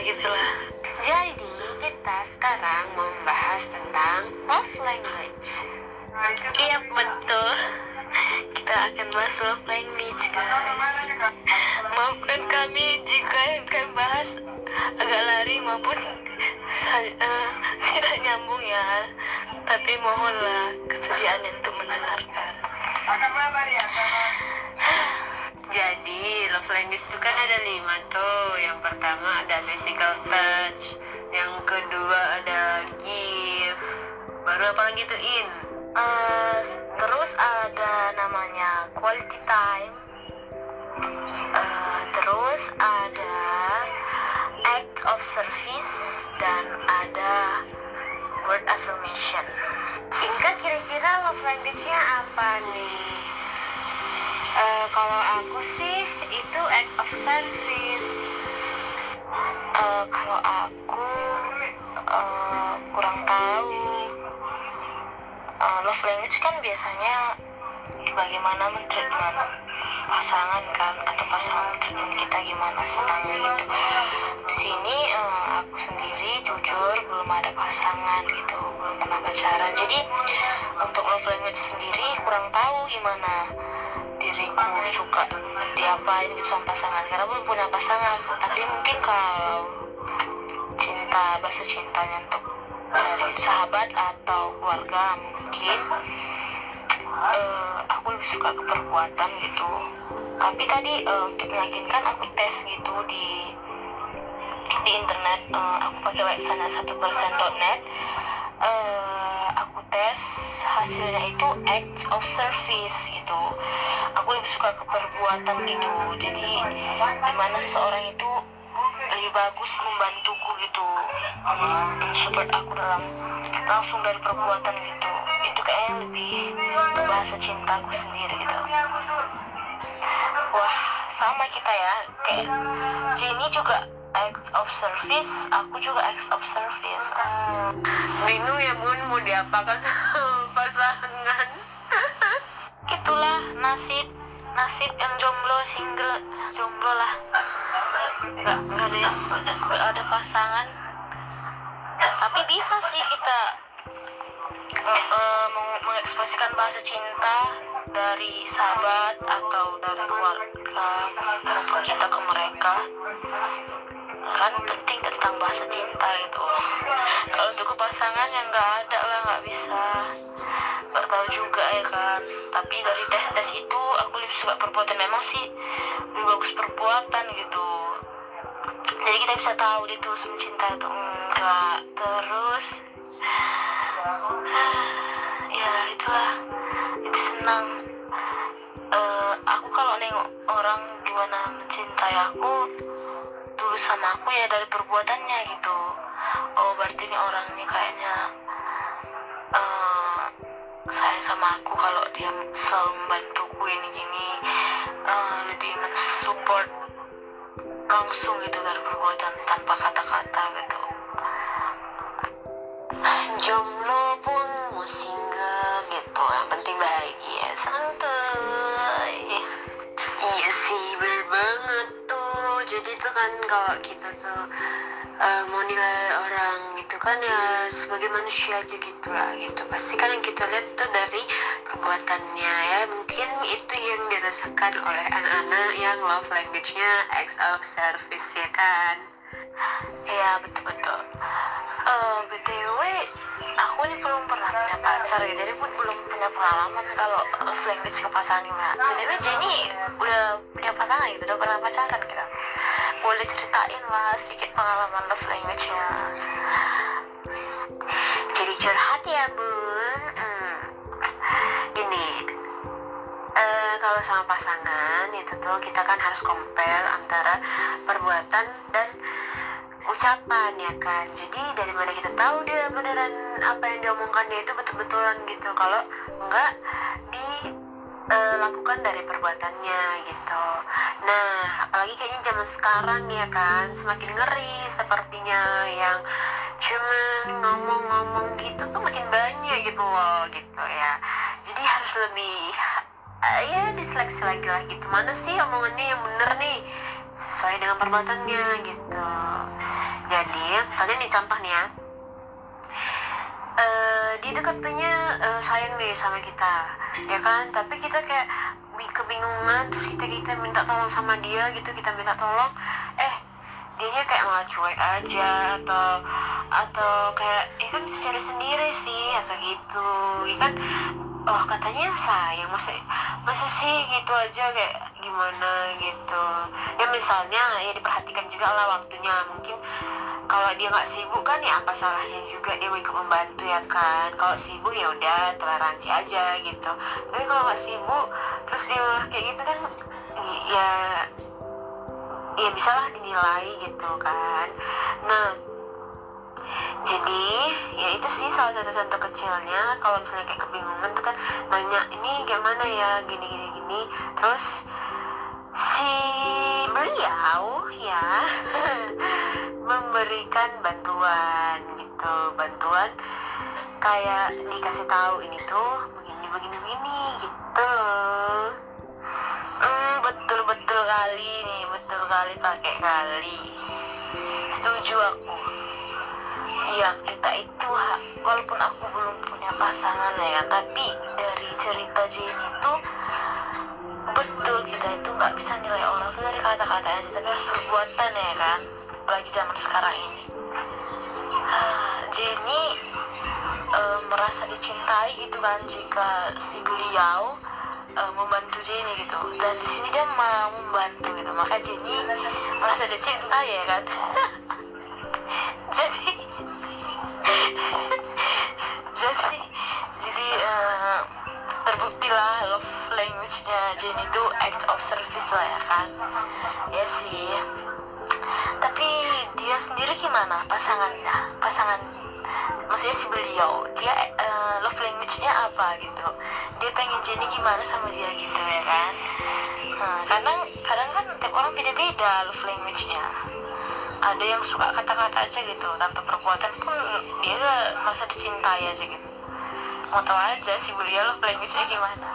gitulah. Jadi kita sekarang mau membahas tentang love language. Iya betul. Kita akan bahas love language guys. Maafkan kami jika yang kami bahas agak lari maupun uh, tidak nyambung ya. Tapi mohonlah kesediaan untuk mendengarkan. Jadi love language itu kan ada lima tuh. Yang pertama ada physical touch, yang kedua ada gift, baru apa lagi tuh in? Uh, terus ada namanya quality time. Uh, terus ada act of service dan ada word affirmation. Inka kira-kira love language-nya apa nih? Uh, kalau aku sih itu act of service. Uh, kalau aku uh, kurang tahu. Uh, love language kan biasanya bagaimana mentreatment pasangan kan atau pasangan treatment kita gimana senang gitu. Di sini uh, aku sendiri jujur belum ada pasangan gitu, belum pernah pacaran. Jadi untuk love language sendiri kurang tahu gimana diriku suka diapain gitu sama pasangan. Karena belum punya pasangan. Tapi mungkin kalau cinta bahasa cintanya untuk dari sahabat atau keluarga mungkin uh, aku lebih suka ke perbuatan gitu. Tapi tadi uh, untuk meyakinkan aku tes gitu di di internet. Uh, aku pakai website satu persen net. Uh, tes hasilnya itu act of service gitu. Aku lebih suka ke perbuatan gitu. Jadi di mana seseorang itu lebih bagus membantuku gitu. Support aku dalam langsung dari perbuatan gitu. Itu kayaknya lebih bahasa cintaku sendiri gitu. Wah sama kita ya. Kayak Jenny juga act of service aku juga act of service. Hmm. bingung ya bun mau diapakan pasangan. Itulah nasib nasib yang jomblo single jomblo lah. Nggak nggak ada nggak ada pasangan. Tapi bisa sih kita uh, uh, mengekspresikan bahasa cinta dari sahabat atau dari keluarga kita ke mereka kan penting tentang bahasa cinta itu. Kalau untuk pasangan yang nggak ada lah nggak bisa. Nggak tahu juga ya kan. Tapi dari tes tes itu aku lebih suka perbuatan memang sih lebih bagus perbuatan gitu. Jadi kita bisa tahu dia tulus mencinta itu enggak. Terus ya itulah. Lebih senang. Uh, aku kalau nengok orang gimana mencintai aku sama aku ya dari perbuatannya gitu. Oh berarti ini orang ini kayaknya uh, sayang sama aku kalau dia selalu membantuku ini gini uh, lebih mensupport langsung gitu dari perbuatan tanpa kata-kata gitu. Jomblo pun mau single gitu yang penting bahagia. Santai jadi tuh kan kalau kita tuh uh, mau nilai orang gitu kan ya sebagai manusia aja gitu lah gitu. Pasti kan yang kita lihat tuh dari perbuatannya ya. Mungkin itu yang dirasakan oleh anak-anak yang love language-nya acts of service ya kan? Iya betul-betul uh, btw aku ini belum pernah punya pacar ya. Jadi pun belum punya pengalaman kalau love language ke pasangan gimana btw Jenny udah punya pasangan gitu udah pernah pacaran gitu boleh ceritain lah sedikit pengalaman love language-nya. Jadi curhat ya bun. Hmm. gini uh, kalau sama pasangan itu tuh kita kan harus compare antara perbuatan dan ucapan ya kan? Jadi dari mana kita tahu dia beneran apa yang diomongkan dia itu betul-betulan gitu. Kalau enggak dilakukan uh, dari perbuatannya gitu. Nah apalagi kayaknya zaman sekarang ya kan semakin ngeri sepertinya yang cuman ngomong-ngomong gitu tuh makin banyak gitu loh gitu ya. Jadi harus lebih uh, ya diseleksi lagi lah gitu. Mana sih omongannya yang bener nih? Sesuai dengan perbuatannya gitu. Jadi misalnya nih contoh nih ya. Uh, dia dekatnya uh, sayang nih sama kita ya kan? Tapi kita kayak kebingungan terus kita kita minta tolong sama dia gitu kita minta tolong. Eh dia kayak malah cuek aja atau atau kayak ya kan secara sendiri sih atau gitu ya kan? Oh katanya sayang masa masa sih gitu aja kayak gimana gitu? Ya misalnya ya diperhatikan juga lah waktunya mungkin kalau dia nggak sibuk kan ya apa salahnya juga dia mau ikut membantu ya kan? Kalau sibuk ya udah toleransi aja gitu. Tapi kalau nggak sibuk terus dia malah kayak gitu kan ya ya bisa lah dinilai gitu kan. Nah jadi ya itu sih salah satu contoh kecilnya. Kalau misalnya kayak kebingungan tuh kan nanya ini gimana ya? Gini gini gini. Terus si beliau ya. Memberikan bantuan gitu. Bantuan kayak dikasih tahu ini tuh begini begini begini gitu. Hmm, betul betul kali nih betul kali pakai kali. Setuju aku. Iya kita itu walaupun aku belum punya pasangan ya tapi dari cerita Jenny itu betul kita itu nggak bisa nilai orang tuh dari kata-kata aja tapi harus perbuatan ya kan? Apalagi zaman sekarang ini. Jenny uh, merasa dicintai gitu kan jika si beliau uh, membantu Jenny gitu. Dan di sini dia mau membantu gitu maka Jenny merasa dicintai ya kan? Jadi jadi jadi uh, terbukti lah love language-nya Jenny itu act of service lah ya kan. Ya sih. Tapi dia sendiri gimana pasangannya? Pasangan maksudnya si beliau dia uh, love language-nya apa gitu? Dia pengen Jenny gimana sama dia gitu ya kan? Nah, kadang kadang kan tiap orang beda-beda love language-nya. Ada yang suka kata-kata aja gitu tanpa perbuatan pun dia masa dicintai aja gitu mau tahu aja si beliau love language-nya gimana?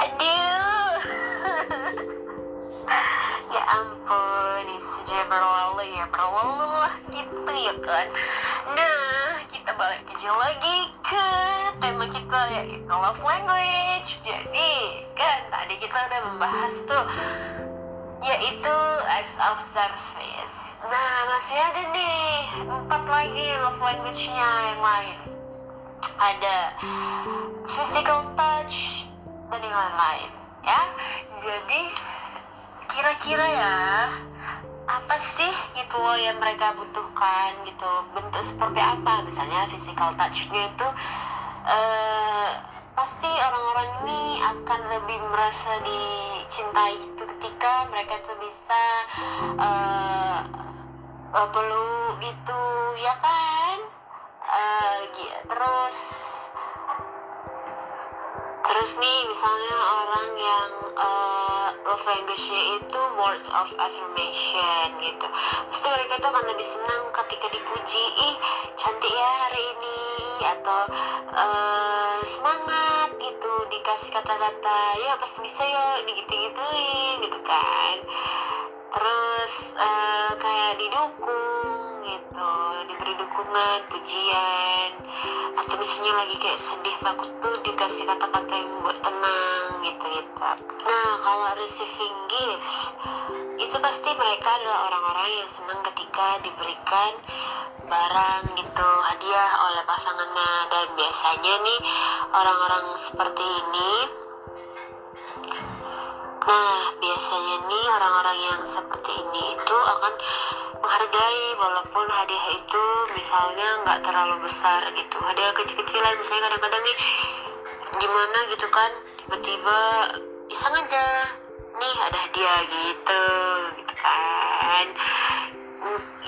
Aduh. Ya ampun itu sudah berlalu ya berlalu lah gitu ya kan. Nah kita balik aja lagi ke tema kita yaitu love language. Jadi kan tadi kita udah membahas tuh yaitu acts of service. Nah masih ada nih empat lagi love language-nya yang lain ada physical touch dan yang lain-lain ya. Jadi kira-kira ya apa sih gitu loh yang mereka butuhkan gitu? Bentuk seperti apa? Misalnya physical touch-nya itu uh, pasti orang-orang ini akan lebih merasa dicintai itu ketika mereka tuh bisa uh, peluk gitu ya kan uh, terus terus nih misalnya orang yang uh, love language-nya itu words of affirmation gitu. Pasti mereka tuh akan lebih senang ketika dipuji ih cantik ya hari ini atau uh, semangat gitu. Dikasih kata-kata ya pasti bisa yuk digitu-gituin gitu kan. Terus uh, kayak didukung gitu diberi dukungan pujian atau misalnya lagi kayak sedih takut tuh dikasih kata-kata yang buat tenang gitu gitu nah kalau receiving gift itu pasti mereka adalah orang-orang yang senang ketika diberikan barang gitu hadiah oleh pasangannya. Dan biasanya nih orang-orang seperti ini Nah, biasanya nih orang-orang yang seperti ini itu akan menghargai walaupun hadiah itu misalnya nggak terlalu besar gitu. Hadiah kecil-kecilan misalnya kadang-kadang nih gimana gitu kan? Tiba-tiba iseng aja. Nih ada hadiah gitu gitu kan.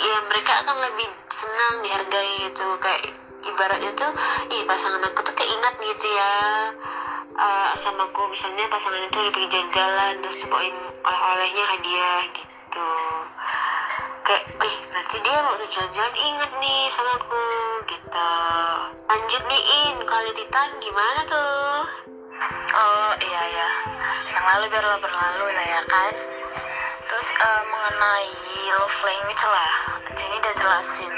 Ya mereka akan lebih senang dihargai gitu. Kayak ibaratnya tuh ih pasangan aku tuh keingat gitu ya uh, sama aku misalnya pasangan itu lagi pergi jalan-jalan terus bawain oleh-olehnya hadiah gitu. Kayak eh berarti dia waktu jalan-jalan inget nih sama aku gitu. Lanjut nih in quality time gimana tuh? Oh iya ya yang lalu biarlah berlalu lah ya kan? Terus uh, mengenai love language lah. Jadi udah jelasin.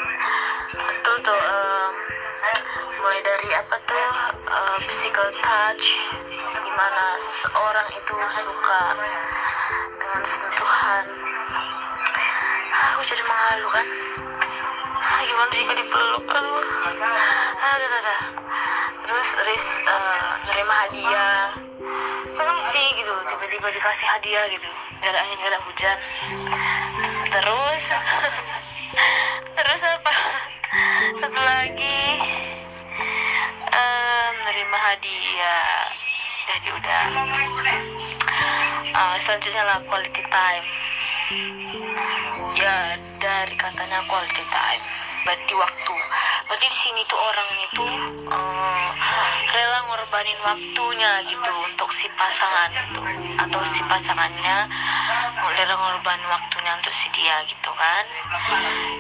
Betul tuh uh, mulai dari apa tuh uh, physical touch gimana seseorang itu suka dengan sentuhan. Ah, aku jadi mengalu kan? Ah, gimana jika dipeluk aduh. Ah, dah, dah, dah. terus ris uh, nerima hadiah. Senang sih gitu. Tiba-tiba dikasih hadiah gitu. Gak ada angin gak ada hujan. Terus terus apa? Satu lagi hadiah jadi udah uh, selanjutnya lah quality time. Ya dari katanya quality time berarti waktu. Berarti di sini tuh orang itu uh, rela ngorbanin waktunya gitu untuk si pasangan itu atau si pasangannya rela ngorbanin waktunya untuk si dia gitu kan.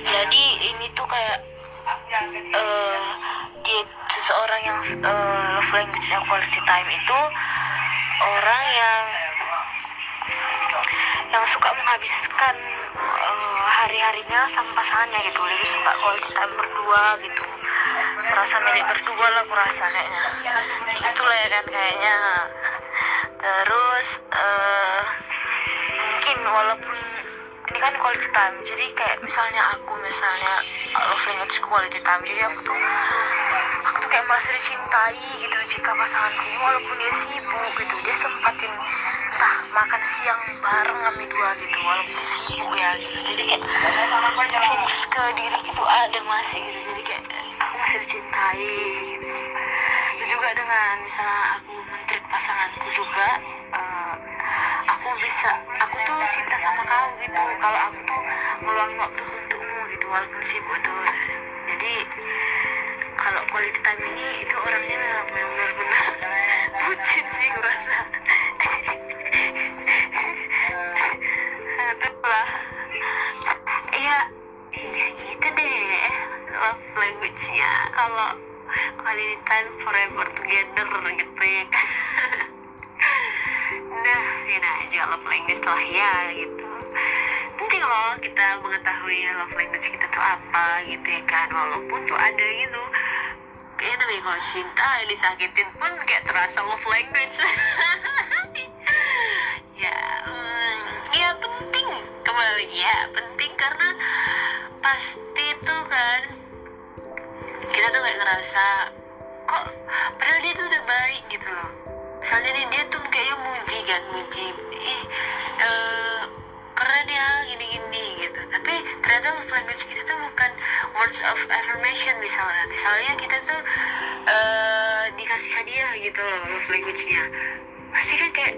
Jadi ini tuh kayak uh, dia seseorang yang uh, love language yang quality time itu orang yang yang suka menghabiskan uh, hari-harinya sama pasangannya gitu. Lebih suka quality time berdua gitu. Serasa milik berdua lah aku rasa kayaknya. Itulah ya kan kayaknya. Terus uh, mungkin walaupun ini kan quality time. Jadi kayak misalnya aku misalnya love language quality time. Jadi aku tuh aku tuh kayak merasa dicintai gitu jika pasanganku. Walaupun dia sibuk gitu dia sempatin entah makan siang bareng kami dua gitu walaupun sibuk ya gitu. Jadi kayak feelings ke diri itu ada masih gitu. Jadi kayak aku masih dicintai gitu. Terus juga dengan misalnya aku menteri pasanganku juga uh, aku bisa aku tuh cinta sama kamu gitu. Kalau aku tuh meluangin waktu untukmu gitu walaupun sibuk tuh. Jadi kalau quality time ini itu orangnya memang benar-benar bucin sih gue rasa. Lah. Ya ya gitu deh. Love language-nya. Kalau quality time forever together gitu ya nah ini aja love language lah ya gitu. Penting loh kita mengetahui love language kita tuh apa gitu ya kan. Walaupun tuh ada gitu kayak namanya kalau cinta disakitin pun kayak terasa love language. Ya hmm, ya penting kembali ya penting karena pasti tuh kan kita tuh kayak ngerasa kok padahal dia tuh udah baik gitu loh. Misalnya nih dia tuh kayaknya muji ih uh, keren ya gini-gini gitu. Tapi ternyata love language kita tuh bukan words of affirmation misalnya. Misalnya kita tuh uh, dikasih hadiah gitu loh love language-nya. Pasti kan kayak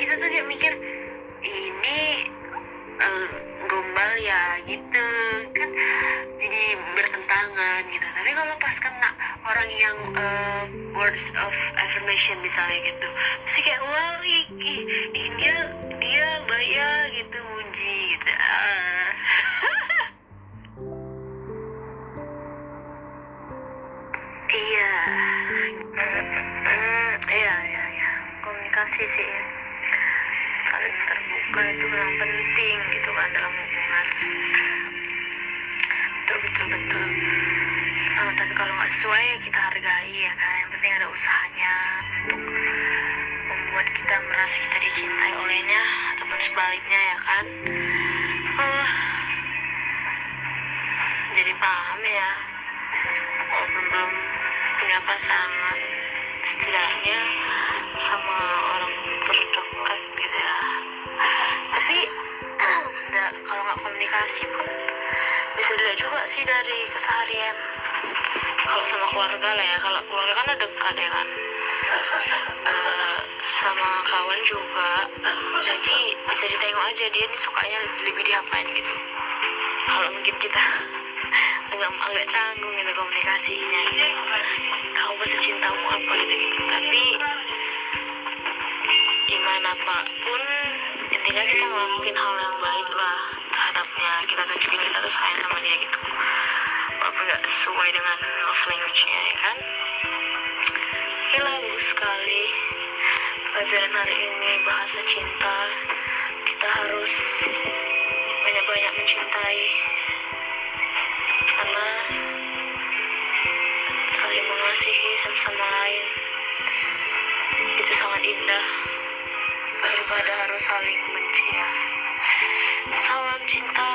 kita tuh kayak mikir ini uh, gombal ya gitu. Kan jadi bertentangan gitu. Tapi kalau pas kena orang yang uh, words of affirmation misalnya gitu pasti kayak wow ih, dia dia baik ya gitu muji gitu. Ah. iya. Hmm, iya iya iya. Komunikasi sih. Ya saling terbuka itu memang penting gitu kan dalam hubungan. Betul betul betul uh, tapi kalau nggak sesuai ya kita hargai ya kan. Yang penting ada usahanya untuk membuat kita merasa kita dicintai olehnya ataupun sebaliknya ya kan. Uh, jadi paham ya. Walaupun belum punya pasangan setidaknya sama orang terdekat gitu ya komunikasi pun bisa dilihat juga sih dari keseharian. Kalau sama keluarga lah ya kalau keluarga kan ada dekat ya kan. Uh, sama kawan juga. Jadi bisa ditengok aja dia nih sukanya lebih diapain gitu. Kalau mungkin kita agak agak canggung gitu komunikasinya. Gitu kamu bahasa cintamu apa gitu gitu tapi gimana pun intinya kita ngelakuin hal yang baik lah terhadapnya. Kita tunjukin kita tuh sayang sama dia gitu. Walaupun nggak sesuai dengan love language-nya ya kan? Gila bagus sekali. Pelajaran hari ini bahasa cinta. Kita harus banyak-banyak mencintai. Karena saling mengasihi satu daripada harus saling benci ya. Salam cinta.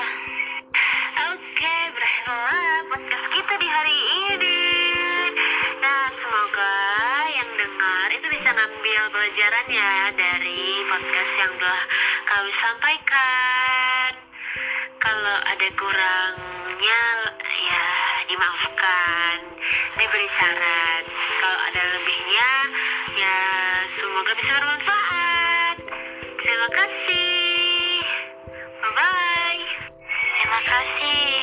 Oke berakhirlah podcast kita di hari ini. Nah semoga yang dengar itu bisa ngambil pelajaran ya dari podcast yang telah kami sampaikan. Kalau ada kurangnya ya dimaafkan diberi saran. Kalau ada lebihnya ya semoga bisa bermanfaat kasih